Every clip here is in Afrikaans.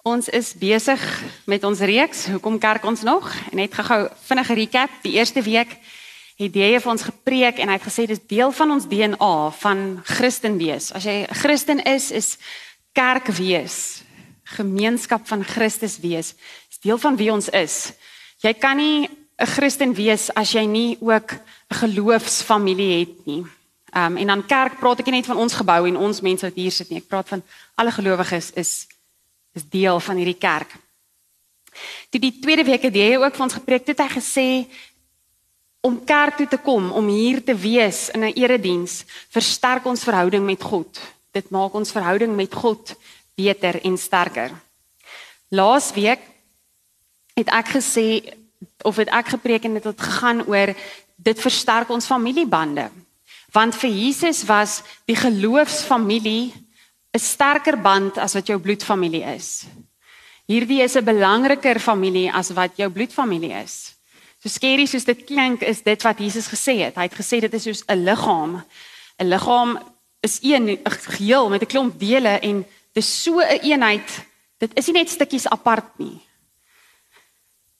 Ons is besig met ons reeks Hoekom kerk ons nog? Net gou-gou vinnige recap. Die eerste week het jy vir ons gepreek en hy het gesê dis deel van ons DNA van Christen wees. As jy Christen is, is kerk wees, gemeenskap van Christus wees, is deel van wie ons is. Jy kan nie 'n Christen wees as jy nie ook 'n geloofsfamilie het nie. Um en dan kerk praat ek nie net van ons gebou en ons mense wat hier sit nie. Ek praat van alle gelowiges is is deel van hierdie kerk. Toe die tweede week het jy ook vir ons gepreek, het hy gesê om kerk toe te kom, om hier te wees in 'n erediens, versterk ons verhouding met God. Dit maak ons verhouding met God beter en sterker. Laas week het ek gesê of het ek gepreek en dit het gegaan oor dit versterk ons familiebande. Want vir Jesus was die geloofsfamilie 'n sterker band as wat jou bloedfamilie is. Hierdie is 'n belangriker familie as wat jou bloedfamilie is. So skerry soos dit klink, is dit wat Jesus gesê het. Hy het gesê dit is soos 'n liggaam. 'n Liggaam is een geheel met 'n klomp dele en dit is so 'n een eenheid. Dit is nie net stukkies apart nie.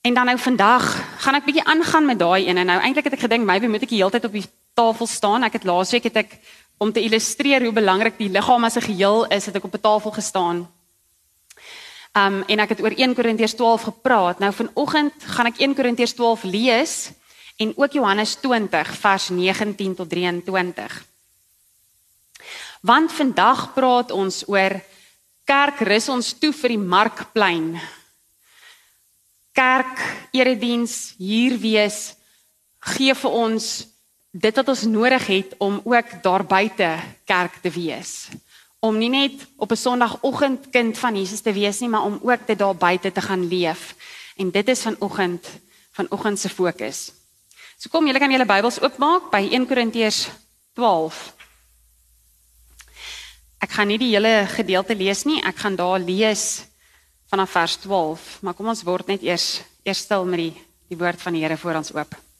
En dan nou vandag gaan ek bietjie aangaan met daai een en nou eintlik het ek gedink maybe moet ek die hele tyd op die tafel staan. Ek het laasweek het ek om te illustreer hoe belangrik die liggaam as 'n geheel is, het ek op 'n tafel gestaan. Um en ek het oor 1 Korintiërs 12 gepraat. Nou vanoggend gaan ek 1 Korintiërs 12 lees en ook Johannes 20 vers 19 tot 23. Want vandag praat ons oor kerk rus ons toe vir die markplein. Kerk erediens hier wees gee vir ons dit wat ons nodig het om ook daar buite kerk te wees. Om nie net op 'n Sondagoggend kind van Jesus te wees nie, maar om ook dit daar buite te gaan leef. En dit is vanoggend vanoggend se fokus. So kom julle kan julle Bybels oopmaak by 1 Korintiërs 12. Ek gaan nie die hele gedeelte lees nie, ek gaan daar lees vanaf vers 12, maar kom ons word net eers eers stil met die die woord van die Here voor ons oop.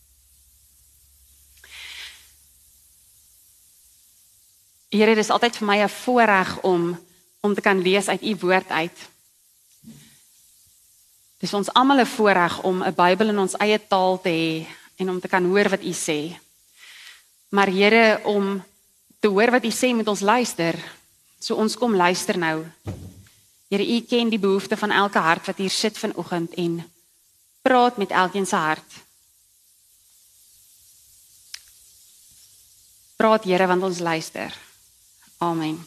Here, dit is altyd vir my 'n voorreg om om te kan lees uit u woord uit. Dit is ons almal 'n voorreg om 'n Bybel in ons eie taal te hê en om te kan hoor wat u sê. Maar Here, om te hoor wat u sê met ons luister. So ons kom luister nou. Here, u ken die behoeftes van elke hart wat hier sit vanoggend en praat met elkeen se hart. Praat Here want ons luister. Amen.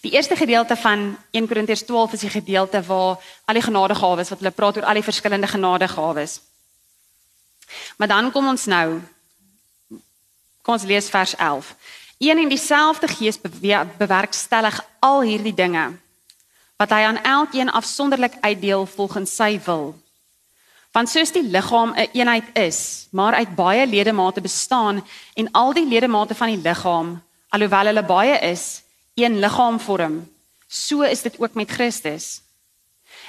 Die eerste gedeelte van 1 Korintiërs 12 is die gedeelte waar al die genadegawes wat hulle praat oor al die verskillende genadegawes. Maar dan kom ons nou kom ons lees vers 11. Een en dieselfde Gees bewerkstellig al hierdie dinge wat hy aan elkeen afsonderlik uitdeel volgens sy wil. Want soos die liggaam 'n een eenheid is, maar uit baie ledemate bestaan en al die ledemate van die liggaam alhoewel hulle baie is, een liggaam vorm. So is dit ook met Christus.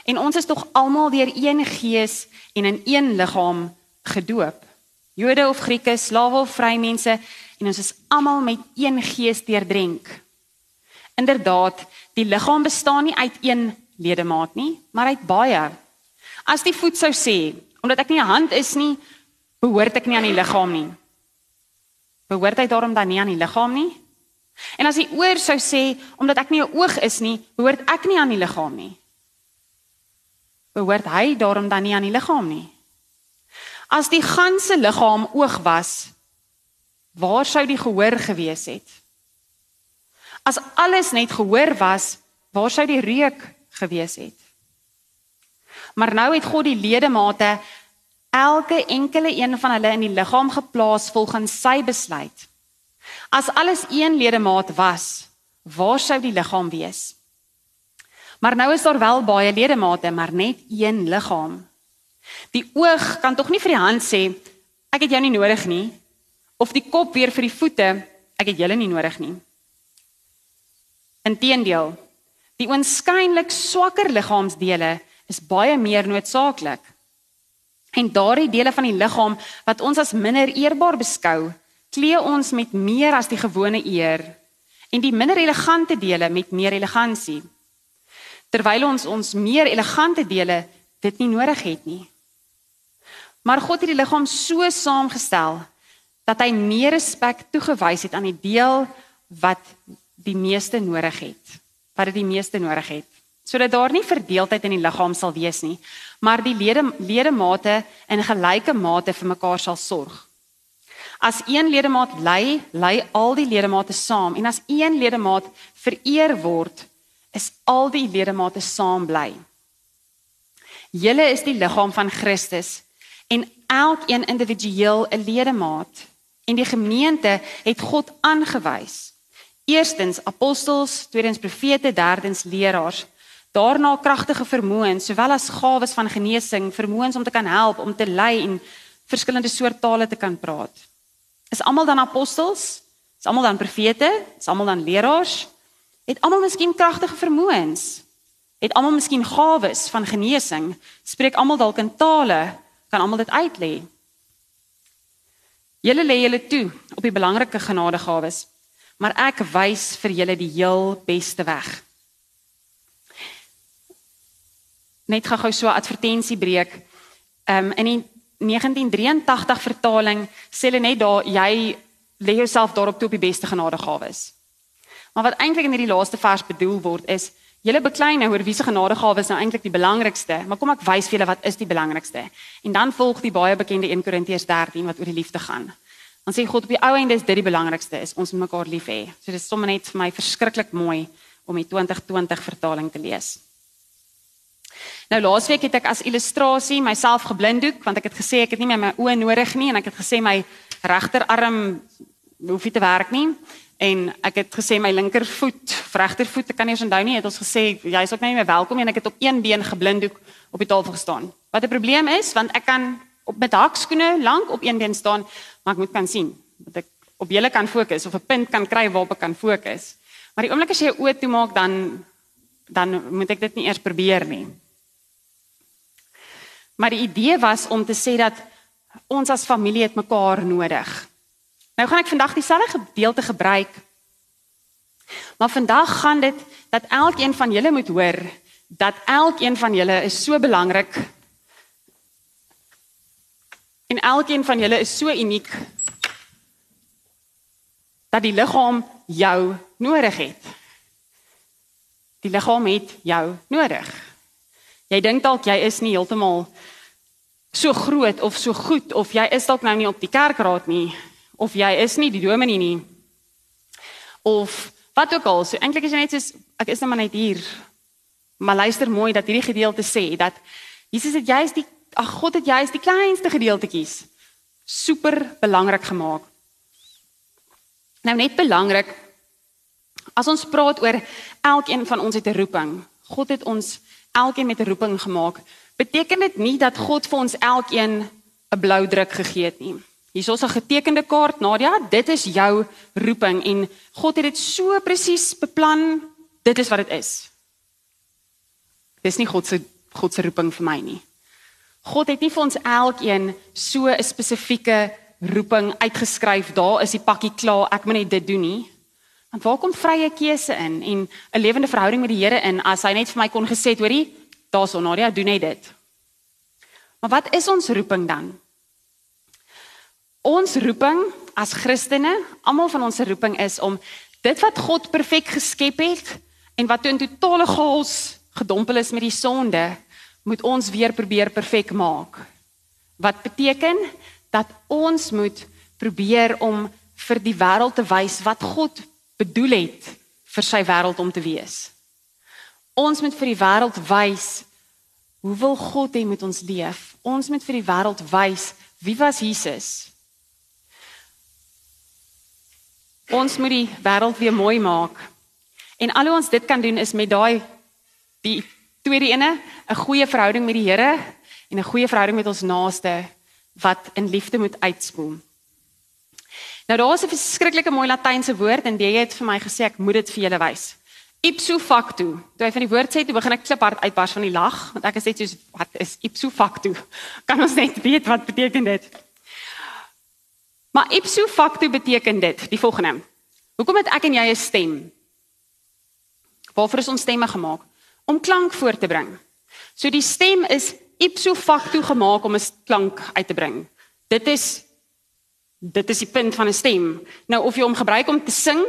En ons is tog almal deur een gees en in een liggaam gedoop. Jode of Grieke, slawe of vrymense en ons is almal met een gees deurdrink. Inderdaad, die liggaam bestaan nie uit een ledemaat nie, maar uit baie. As die voet sou sê, omdat ek nie 'n hand is nie, behoort ek nie aan die liggaam nie. Behoort hy daarom dan nie aan die liggaam nie? En as die oor sou sê omdat ek nie 'n oog is nie, behoort ek nie aan die liggaam nie. Behoort hy daarom dan nie aan die liggaam nie? As die ganse liggaam oog was, waar sou die gehoor gewees het? As alles net gehoor was, waar sou die reuk gewees het? Maar nou het God die ledemate elke enkele een van hulle in die liggaam geplaas volgens sy besluit. As alles een ledemaat was, waar sou die liggaam wees? Maar nou is daar wel baie ledemate, maar net een liggaam. Die oog kan tog nie vir die hand sê ek het jou nie nodig nie of die kop weer vir die voete ek het julle nie nodig nie. Inteendeel, die oënskynlik swakker liggaamsdele is baie meer noodsaaklik. En daardie dele van die liggaam wat ons as minder eerbaar beskou, klee ons met meer as die gewone eer en die minder elegante dele met meer elegansie. terwyl ons ons meer elegante dele dit nie nodig het nie. Maar God het die liggaam so saamgestel dat hy meer respek toegewys het aan die deel wat die meeste nodig het, wat dit die meeste nodig het. Sodat daar nie verdeeldheid in die liggaam sal wees nie, maar die lede ledemate in gelyke mate vir mekaar sal sorg. As een ledemaat ly, ly al die ledemate saam en as een ledemaat vereer word, is al die ledemate saam bly. Julle is die liggaam van Christus en elkeen individueel 'n ledemaat. En die gemeente het God aangewys. Eerstens apostels, tweedens profete, derdens leraars. Daarna kragtige vermoëns, sowel as gawes van genesing, vermoëns om te kan help, om te lei en verskillende soorte tale te kan praat. Is almal dan apostels? Is almal dan profete? Is almal dan leraars? Het almal miskien kragtige vermoëns? Het almal miskien gawes van genesing? Spreek almal dalk in tale? Kan almal dit uitlê? Julle lê julle toe op die belangrike genadegawes, maar ek wys vir julle die heel beste weg. Net gou-gou so 'n advertensiebreek. Ehm um, in die 1983 vertaling sê hulle net daar jy lê jouself daarop toe op die beste genadegawes. Maar wat eintlik in hierdie laaste vers bedoel word is julle beklei nou oor wie se genadegawes nou eintlik die belangrikste, maar kom ek wys vir julle wat is die belangrikste. En dan volg die baie bekende 1 Korintiërs 13 wat oor die liefde gaan. Dan sê God op die ou einde is dit die belangrikste is ons mekaar lief hê. So dit is sommer net vir my verskriklik mooi om die 2020 vertaling te lees. Nou laasweek het ek as illustrasie myself geblinddoek want ek het gesê ek het nie meer my oë nodig nie en ek het gesê my regterarm hoef nie te werk nie en ek het gesê my linkervoet, regtervoet, ek kan nie eens onthou nie, het ons gesê jy is ook nie meer welkom en ek het op een been geblinddoek op die tafel gestaan. Wat 'n probleem is want ek kan op met hakskoene lank op een been staan, maar ek moet kan sien dat ek op julle kan fokus of 'n punt kan kry waarop ek kan fokus. Maar die oomblik as jy jou oë toemaak dan dan moet ek dit nie eers probeer nie. Maar die idee was om te sê dat ons as familie het mekaar nodig. Nou gaan ek vandag dieselfde gedeelte gebruik. Maar vandag gaan dit dat elkeen van julle moet hoor dat elkeen van julle is so belangrik. En elkeen van julle is so uniek dat die liggaam jou nodig het. Die liggaam het jou nodig. Jy dink dalk jy is nie heeltemal so groot of so goed of jy is dalk nou nie op die kerkraad nie of jy is nie die dominee nie. Of wat ook al, so eintlik is jy net soos ek is net maar net hier. Maar luister mooi dat hierdie gedeelte sê dat Jesus het juist die ag God het juist die kleinste gedeeltetjies super belangrik gemaak. Nou net belangrik as ons praat oor elkeen van ons het 'n roeping. God het ons elkeen met 'n roeping gemaak. Beteken dit nie dat God vir ons elkeen 'n blou druk gegee het nie. Hier is ons 'n getekende kaart, Nadia, dit is jou roeping en God het dit so presies beplan. Dit is wat dit is. Dis nie God se God se roeping vir my nie. God het nie vir ons elkeen so 'n spesifieke roeping uitgeskryf. Daar is die pakkie klaar, ek moet net dit doen nie. Want waar kom vrye keuse in en 'n lewende verhouding met die Here in as hy net vir my kon gesê het, hoorie, daar's Nadia, doen net dit. Maar wat is ons roeping dan? Ons roeping as Christene, almal van ons roeping is om dit wat God perfek geskep het en wat in totale chaos gedompel is met die sonde, moet ons weer probeer perfek maak. Wat beteken dat ons moet probeer om vir die wêreld te wys wat God bedoel het vir sy wêreld om te wees. Ons moet vir die wêreld wys hoe wil God hê moet ons leef? Ons moet vir die wêreld wys wie was Jesus? Ons moet die wêreld weer mooi maak. En al hoe ons dit kan doen is met daai die tweede ene, 'n goeie verhouding met die Here en 'n goeie verhouding met ons naaste wat in liefde moet uitspoel. Nou daar is 'n verskriklike mooi latynse woord en jy het vir my gesê ek moet dit vir julle wys. Ipso facto. Toe hy van die woord sê, toe begin ek kliphard uitbars van die lag, want ek het gesê soos wat is ipso facto? Kan ons net weet wat beteken dit? Maar ipso facto beteken dit, die volgende. Hoekom het ek en jy 'n stem? Waarvoor is ons stemme gemaak? om klank voor te bring. So die stem is ipso facto gemaak om 'n klank uit te bring. Dit is dit is die punt van 'n stem. Nou of jy hom gebruik om te sing,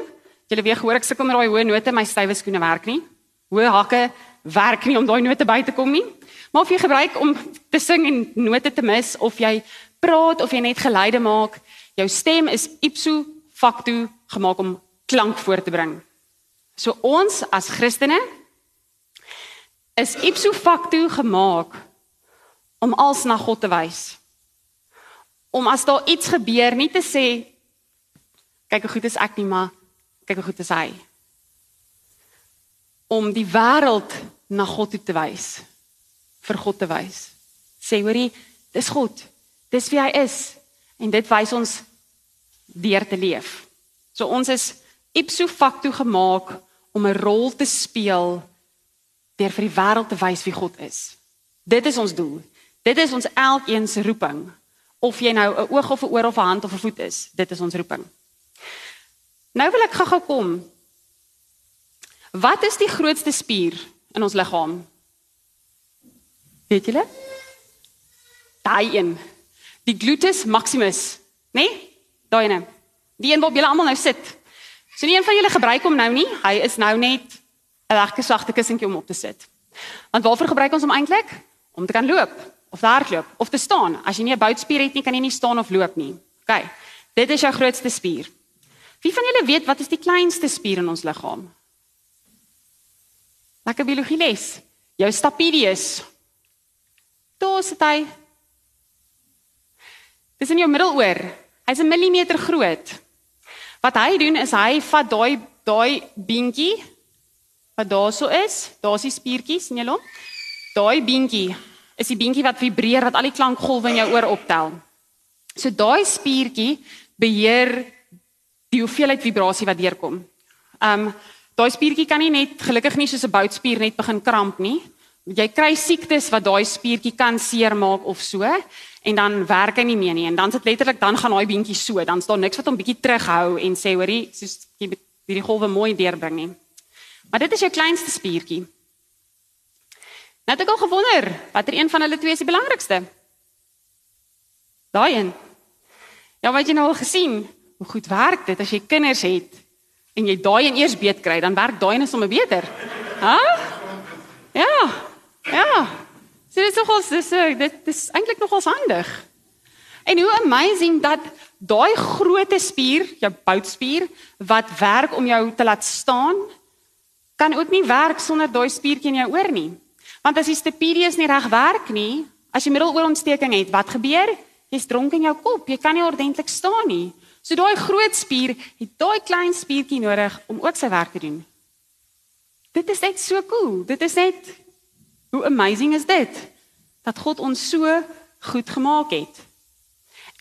jy weet hoor ek sukkel met daai hoë note, my stywe skoene werk nie. Hoë hakke werk nie om daai note by te kom nie. Maar of jy gebruik om te sing en note te mis of jy praat of jy net geluide maak, jou stem is ipso facto gemaak om klank voor te bring. So ons as Christene is ipso facto gemaak om als na God te wys. Om as daar iets gebeur nie te sê kyk hoe goed is ek nie, maar kyk hoe goed is hy. Om die wêreld na God toe te wys. vir God te wys. Sê hoorie, dis God. Dis wie hy is en dit wys ons deur te leef. So ons is ipso facto gemaak om 'n rol te speel deur vir die wêreld te wys wie God is. Dit is ons doel. Dit is ons elkeen se roeping. Of jy nou 'n oog of 'n oor of 'n hand of 'n voet is, dit is ons roeping. Nou wil ek gou-gou kom. Wat is die grootste spier in ons liggaam? Weet julle? Daai een. Die gluteus maximus, né? Nee? Daai een. Die een waarop julle almal nou sit. So nie een van julle gebruik hom nou nie. Hy is nou net 'n lekker sagte kussentjie om op te sit. Want waarvoor gebruik ons hom eintlik? Om te kan loop of hardloop of te staan. As jy nie 'n boutspier het nie, kan jy nie staan of loop nie. OK. Dit is jou grootste spier. Wie van julle weet wat is die kleinste spier in ons liggaam? Lekker biologie les. Jou stapedius. Daar sit hy. Dis in jou middeloor. Hy's 'n millimeter groot. Wat hy doen is hy vat daai daai beentjie wat daarso is, daar's die spiertjies, sien julle hom? Daai beentjie is die beentjie wat vibreer wat al die klankgolwe in jou oor optel. So daai spiertjie beheer die hoeveelheid vibrasie wat deurkom. Um daai spiertjie kan nie net gelukkig nie soos 'n boutspier net begin kramp nie. Jy kry siektes wat daai spiertjie kan seermaak of so en dan werk hy nie meer nie en dan sit letterlik dan gaan daai beentjie so, dan staan niks wat hom bietjie terughou en sê hoorie, soos jy hierdie golwe mooi deurbring nie. Maar dit is jou kleinste spiertjie. Nou het ek al gewonder, watter een van hulle twee is die belangrikste? Daai een. Ja, wat jy nou al gesien, hoe goed werk dit as jy kinders het en jy daai een eers beet kry, dan werk daai een sommer beter. Hæ? Ja. Ja. So dit is nogals dis dit is eintlik nogals handig. En hoe amazing dat daai groot spier, jou boutspier wat werk om jou te laat staan, kan ook nie werk sonder daai spiertjie in jou oor nie. Want as die stapedius nie reg werk nie, as jy middeloorontsteking het, wat gebeur? Jy's dronk in jou kop, jy kan nie ordentlik staan nie. So daai groot spier het daai klein spiertjie nodig om ook sy werk te doen. Dit is net so cool. Dit is net hoe amazing is dit dat God ons so goed gemaak het.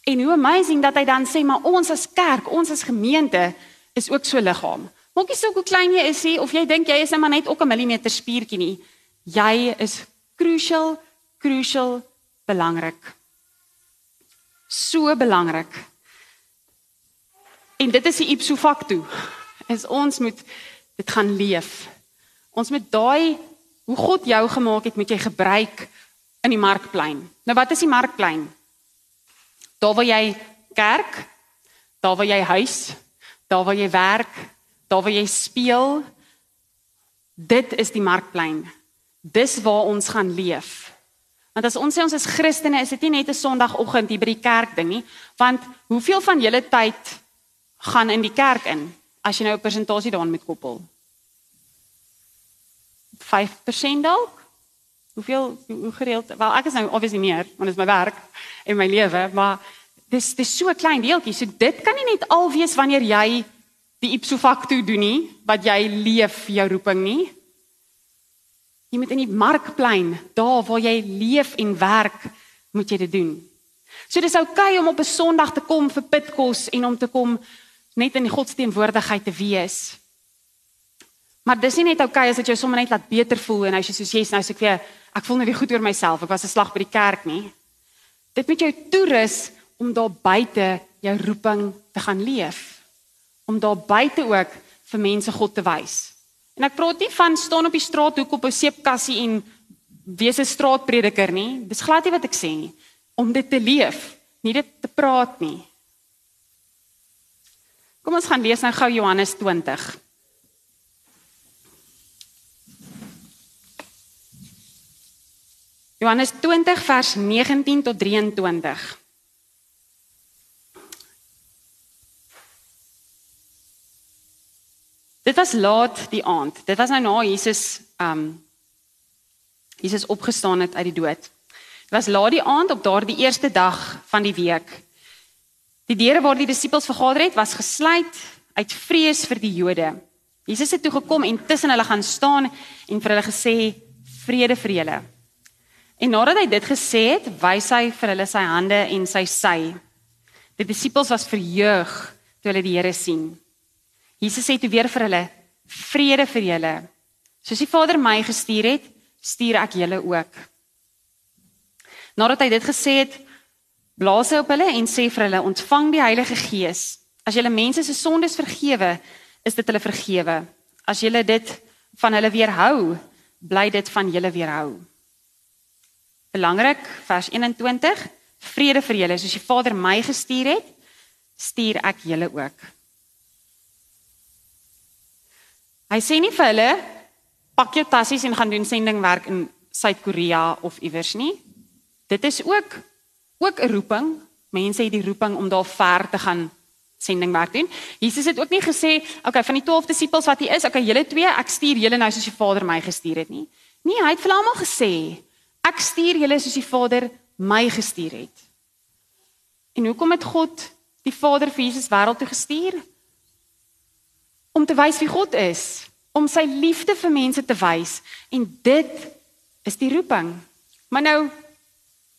En hoe amazing dat hy dan sê maar ons as kerk, ons as gemeente is ook so liggaam. Maak nie saak hoe klein jy is nie of jy dink jy is net maar net ook 'n millimeter spiertjie nie. Jy is crucial, crucial belangrik. So belangrik. En dit is die ipso facto. Is ons moet dit gaan leef. Ons moet daai hoe God jou gemaak het, moet jy gebruik in die markplein. Nou wat is die markplein? Daar waar jy kerk, daar waar jy huis, daar waar jy werk, daar waar jy speel. Dit is die markplein. Dis waar ons gaan leef. Want as ons sê ons is Christene, is dit nie net 'n Sondagoggend hier by die kerk ding nie, want hoeveel van julle tyd gaan in die kerk in as jy nou 'n persentasie daaraan moet koppel. 5% dalk? Hoeveel hoe gereeld? Wel ek is nou obviously meer, want dit is my werk en my lewe, maar dis dis so 'n klein deeltjie. So dit kan nie net al wees wanneer jy die ipso facto doen nie, wat jy leef jou roeping nie. Jy moet in die markplein, daar waar jy leef en werk, moet jy dit doen. So dis oukei okay om op 'n Sondag te kom vir pitkos en om te kom net in God se teenwoordigheid te wees. Maar dis nie net oukei okay as dit jou sommer net laat beter voel en as jy soos jy's nou sê ek weer ek voel nou weer goed oor myself. Ek was 'n slag by die kerk nie. Dit moet jou toerus om daar buite jou roeping te gaan leef. Om daar buite ook vir mense God te wys. En ek praat nie van staan op die straat hoek op 'n seepkassie en wees 'n straatprediker nie. Dis glad nie wat ek sê nie. Om dit te leef, nie dit te praat nie. Kom ons gaan lees nou gou Johannes 20. Johannes 20 vers 19 tot 23. Dit was laat die aand. Dit was nou na Jesus um Jesus opgestaan het uit die dood. Dit was laat die aand op daardie eerste dag van die week. Die deure waar die disippels vergader het, was gesluit uit vrees vir die Jode. Jesus het toe gekom en tussen hulle gaan staan en vir hulle gesê vrede vir julle. En nadat hy dit gesê het, wys hy vir hulle sy hande en sy sy. Die disippels was verheug toe hulle die Here sien. Jesus sê toe weer vir hulle: "Vrede vir julle. Soos die Vader my gestuur het, stuur ek julle ook." Nadat hy dit gesê het, blaas hy op hulle en sê vir hulle: "Ontvang die Heilige Gees. As julle mense se sondes vergewe, is dit hulle vergewe. As julle dit van hulle weerhou, bly dit van julle weerhou." Belangrik, vers 21: Vrede vir julle, soos die Vader my gestuur het, stuur ek julle ook. Hy sê nie vir hulle pak jou tassies en gaan doen sendingwerk in Suid-Korea of iewers nie. Dit is ook ook 'n roeping. Mense het die roeping om daar ver te gaan sendingwerk doen. Jesus het ook nie gesê, okay, van die 12 disippels wat hier is, okay, julle twee, ek stuur julle nou soos die Vader my gestuur het nie. Nee, hy het vir almal gesê, ek stuur julle soos die Vader my gestuur het. En hoekom het God die Vader vir Jesus wêreld toe gestuur? Om te wys wie God is, om sy liefde vir mense te wys en dit is die roeping. Maar nou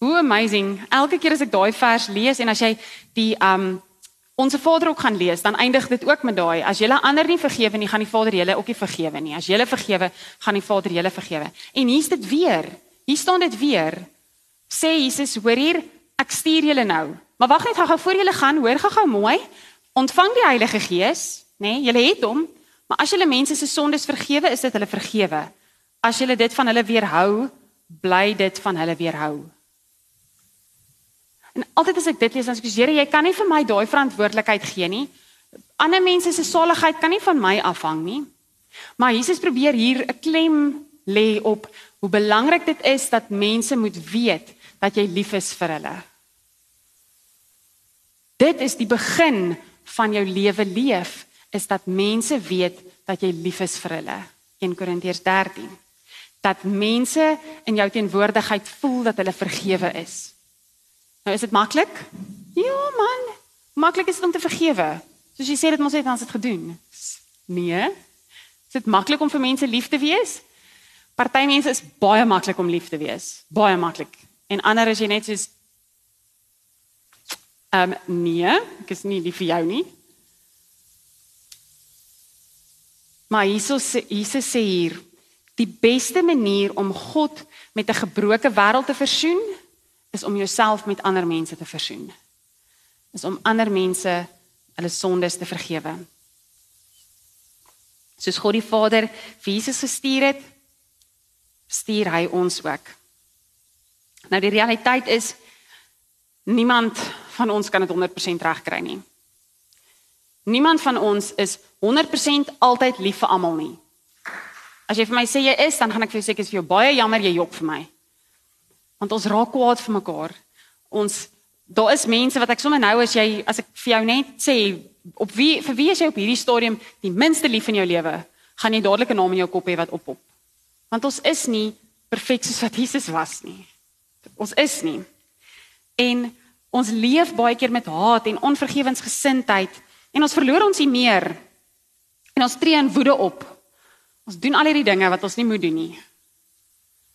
hoe amazing. Elke keer as ek daai vers lees en as jy die um Onse Vader ook gaan lees, dan eindig dit ook met daai: As julle ander nie vergewe nie, gaan die Vader julle ook nie vergewe nie. As julle vergewe, gaan die Vader julle vergewe. En hier's dit weer. Hier staan dit weer. Sê Jesus, hoor hier, ek stuur julle nou. Maar wag net gou-gou voor julle gaan, hoor gou-gou mooi. Ontvang die Heilige Gees nê? Nee, julle het hom, maar as julle mense se sondes vergewe, is dit hulle vergewe. As julle dit van hulle weerhou, bly dit van hulle weerhou. En altyd as ek dit lees, dan sê ek, Here, jy kan nie vir my daai verantwoordelikheid gee nie. Ander mense se saligheid kan nie van my afhang nie. Maar Jesus probeer hier 'n klem lê op hoe belangrik dit is dat mense moet weet dat jy lief is vir hulle. Dit is die begin van jou lewe leef is dat mense weet dat jy lief is vir hulle. 1 Korintiërs 13. Dat mense in jou teenwoordigheid voel dat hulle vergewe is. Nou is dit maklik? Ja man, maklik is dit om te vergewe. Soos jy sê dit mos het ons dit gedoen. Nee. Is dit maklik om vir mense lief te wees? Party mense is baie maklik om lief te wees. Baie maklik. En ander is jy net soos ehm um, nee, ek is nie lief vir jou nie. Maar Jesus Jesus sê hier die beste manier om God met 'n gebroke wêreld te versoen is om jouself met ander mense te versoen. Is om ander mense hulle sondes te vergewe. Soos God die Vader vir Jesus gestuur het, stuur hy ons ook. Nou die realiteit is niemand van ons kan dit 100% regkry nie. Niemand van ons is 100% altyd lief vir almal nie. As jy vir my sê jy is, dan gaan ek vir jou sê ek is vir jou baie jammer jy jok vir my. Want ons raak kwaad vir mekaar. Ons daar is mense wat ek sommer nou as jy as ek vir jou net sê op wie vir wie is jy op hierdie stadium die minste lief in jou lewe, gaan jy dadelik 'n naam in jou kop hê wat oppop. Want ons is nie perfek soos wat Jesus was nie. Ons is nie. En ons leef baie keer met haat en onvergewensgesindheid En ons verloor ons nie meer. En ons tree in woede op. Ons doen al hierdie dinge wat ons nie moet doen nie.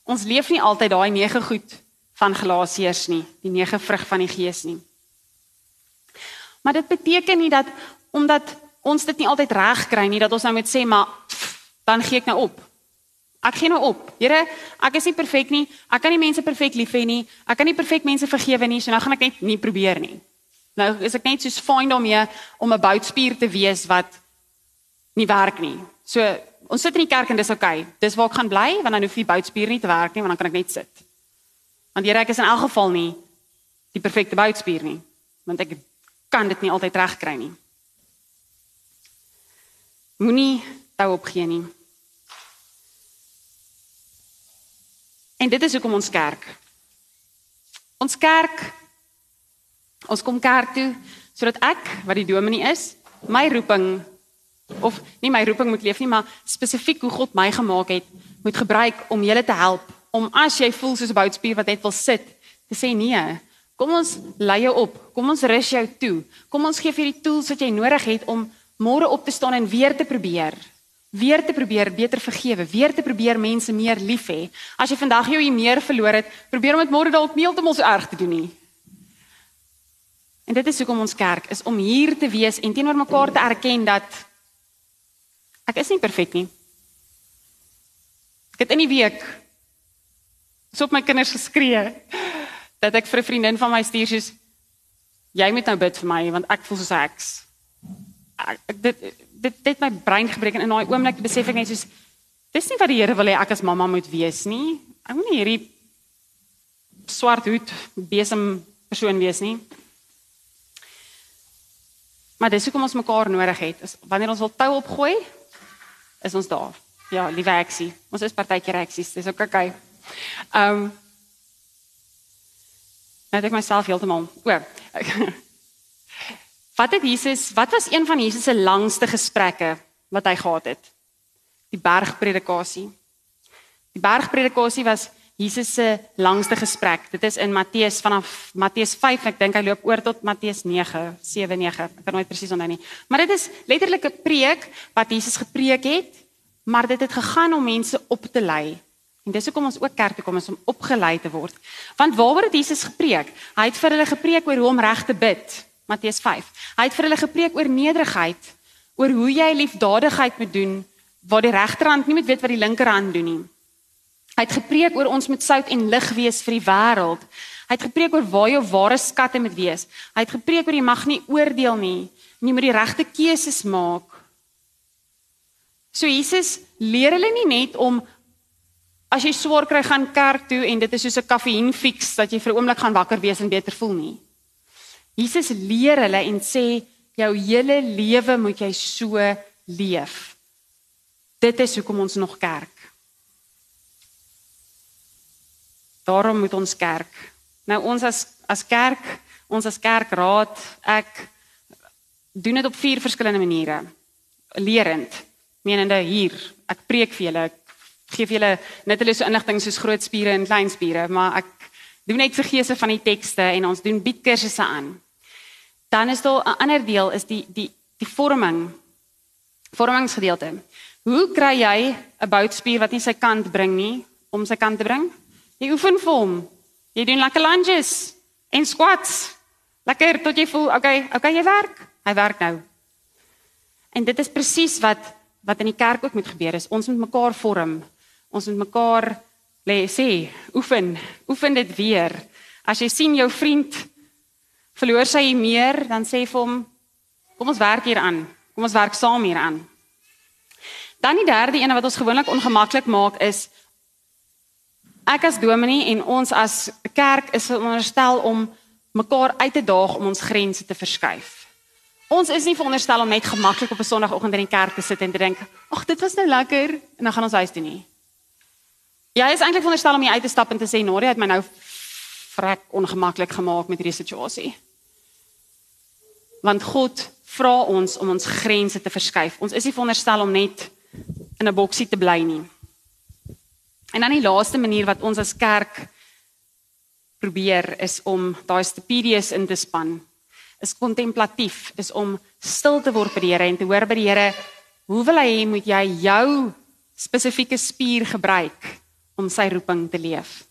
Ons leef nie altyd daai nege goed van Galasiërs nie, die nege vrug van die Gees nie. Maar dit beteken nie dat omdat ons dit nie altyd reg kry nie dat ons nou moet sê maar dan gee ek nou op. Ek gee nou op. Here, ek is nie perfek nie. Ek kan nie mense perfek lief hê nie. Ek kan nie perfek mense vergewe nie, so nou gaan ek net nie probeer nie. Nou is ek net soos fyn daarmee om 'n boutspier te wees wat nie werk nie. So ons sit in die kerk en dis oukei. Okay. Dis waar ek gaan bly want dan hoef die boutspier nie te werk nie want dan kan ek net sit. Want Here ek is in elk geval nie die perfekte boutspier nie want ek kan dit nie altyd regkry nie. Moenie tou opgee nie. En dit is hoekom ons kerk. Ons kerk ons kom kerk toe sodat ek wat die dominee is, my roeping of nie my roeping moet leef nie, maar spesifiek hoe God my gemaak het, moet gebruik om julle te help om as jy voel soos 'n boutspier wat net wil sit, te sê nee. Kom ons lei jou op. Kom ons rus jou toe. Kom ons gee vir die tools wat jy nodig het om môre op te staan en weer te probeer. Weer te probeer beter vergewe, weer te probeer mense meer lief hê. As jy vandag jou meer verloor het, probeer om dit môre dalk nie heeltemal so erg te doen nie. En dit is hoekom ons kerk is om hier te wees en teenoor mekaar te erken dat ek is nie perfek nie. Ek het in die week so op my kinders geskree dat ek vir 'n vriendin van my stuur soos jy moet nou bid vir my want ek voel soos ek ek, dit dit dit my brein gebreek en in daai oomblik besef ek net soos dis nie wat die Here wil hê ek as mamma moet wees nie. Ek moet nie hierdie swart hoed besem persoon wees nie. Maar dis hoekom ons mekaar nodig het. Is wanneer ons wil tou opgooi, is ons daar. Ja, liewe eksie. Ons is partykeer eksies. Dis ook okay. Ehm um, Nou ek myself heeltemal. O. Wat het Jesus, wat was een van Jesus se langste gesprekke wat hy gehad het? Die bergpredikasie. Die bergpredikasie was Jesus se langste gesprek. Dit is in Matteus vanaf Matteus 5, ek dink hy loop oor tot Matteus 9, 7, 9. Ek kan nooit presies onthou nie. Maar dit is letterlik 'n preek wat Jesus gepreek het, maar dit het gegaan om mense op te lei. En dis hoekom ons ook kerk toe kom om opgelei te word. Want waaroor het Jesus gepreek? Hy het vir hulle gepreek oor hoe om reg te bid. Matteus 5. Hy het vir hulle gepreek oor nederigheid, oor hoe jy liefdadigheid moet doen waar die regterhand nie moet weet wat die linkerhand doen nie. Hy het gepreek oor ons moet sout en lig wees vir die wêreld. Hy het gepreek oor waar jou ware skatte moet wees. Hy het gepreek oor jy mag nie oordeel nie. Jy moet die regte keuses maak. So Jesus leer hulle nie net om as jy swaar kry gaan kerk toe en dit is soos 'n kaffiein fix dat jy vir 'n oomblik gaan wakker wees en beter voel nie. Jesus leer hulle en sê jou hele lewe moet jy so leef. Dit is hoekom ons nog kerk. Daarom moet ons kerk. Nou ons as as kerk, ons as kerkraad, ek doen dit op vier verskillende maniere. Lerend, menende hier, ek preek vir julle, ek gee vir julle net hulle so inligting soos groot spiere en klein spiere, maar ek doen net vergeese van die tekste en ons doen bied kursusse aan. Dan is daar 'n ander deel is die die die vorming. Vormingsgedeelte. Hoe kry jy 'n boutspier wat nie sy kant bring nie om sy kant te bring? Jy oefen vir hom. Jy doen lekker lunges en squats. Lekker tot jy voel, okay, okay, jy werk. Hy werk nou. En dit is presies wat wat in die kerk ook moet gebeur is. Ons moet mekaar vorm. Ons moet mekaar lê sê, oefen, oefen dit weer. As jy sien jou vriend verloor sy meer, dan sê vir hom kom ons werk hier aan. Kom ons werk saam hier aan. Dan die derde een wat ons gewoonlik ongemaklik maak is ek as dominee en ons as kerk is veronderstel om mekaar uit te daag om ons grense te verskuif. Ons is nie veronderstel om net gemaklik op 'n Sondagoggend in die kerk te sit en te dink, "Ag, dit was nou lekker," en dan gaan ons huis toe nie. Jy is eintlik veronderstel om jy uit te stap en te sê, "Nadia het my nou vrek ongemaklik gemaak met hierdie situasie." Want God vra ons om ons grense te verskuif. Ons is nie veronderstel om net in 'n boksie te bly nie. En dan die laaste manier wat ons as kerk probeer is om daai stupidies in te span. Is kontemplatief, is om stil te word by die Here en te hoor by die Here, hoe wil hy hê moet jy jou spesifieke spier gebruik om sy roeping te leef?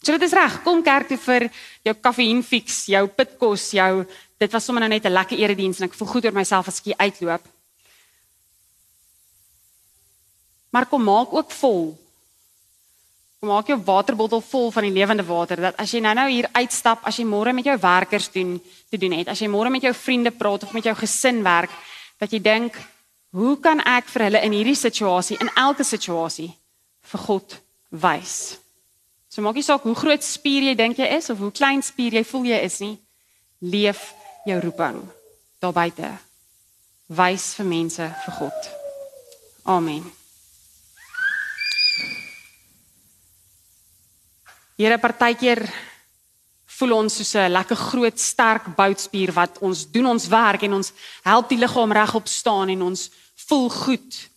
So dit is reg, kom kerk toe vir jou kaffiein fix, jou pitkos, jou dit was sommer nou net 'n lekker erediens en ek voel goed oor myself as ek hier uitloop. Maar kom maak ook vol. Maak jou waterbottel vol van die lewende water dat as jy nou-nou hier uitstap, as jy môre met jou werkers doen te doen het, as jy môre met jou vriende praat of met jou gesin werk, dat jy dink, Hoe kan ek vir hulle in hierdie situasie, in elke situasie vir God wys? So maak nie saak hoe groot spier jy dink jy is of hoe klein spier jy voel jy is nie. Leef jou roeping daar buite. Wys vir mense vir God. Amen. Here partykeer voel ons soos 'n lekker groot sterk boutspier wat ons doen ons werk en ons help die liggaam regop staan en ons voel goed.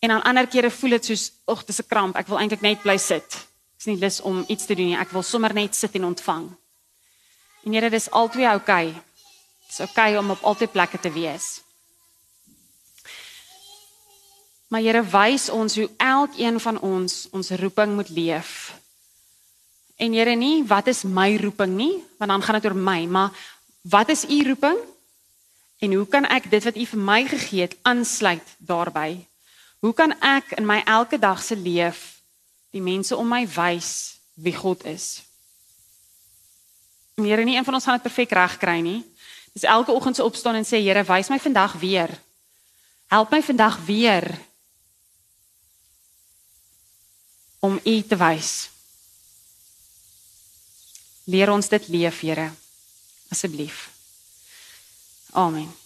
En aan ander kere voel dit soos ag dis 'n kramp. Ek wil eintlik net bly sit. Ek is nie lus om iets te doen nie. Ek wil sommer net sit en ontvang. En Here, dis altyd oukei. Okay. Dis oukei okay om op altyd plekke te wees. Maar Here wys ons hoe elkeen van ons ons roeping moet leef. En Here nie wat is my roeping nie, want dan gaan dit oor my, maar wat is u roeping? En hoe kan ek dit wat u vir my gegee het aansluit daarbey? Hoe kan ek in my elke dag se leef die mense om my wys wie God is? Here nie een van ons gaan dit perfek reg kry nie. Dis elke oggend se opstaan en sê Here, wys my vandag weer. Help my vandag weer om u te wys. Leer ons dit leef, Here. Asseblief. Amen.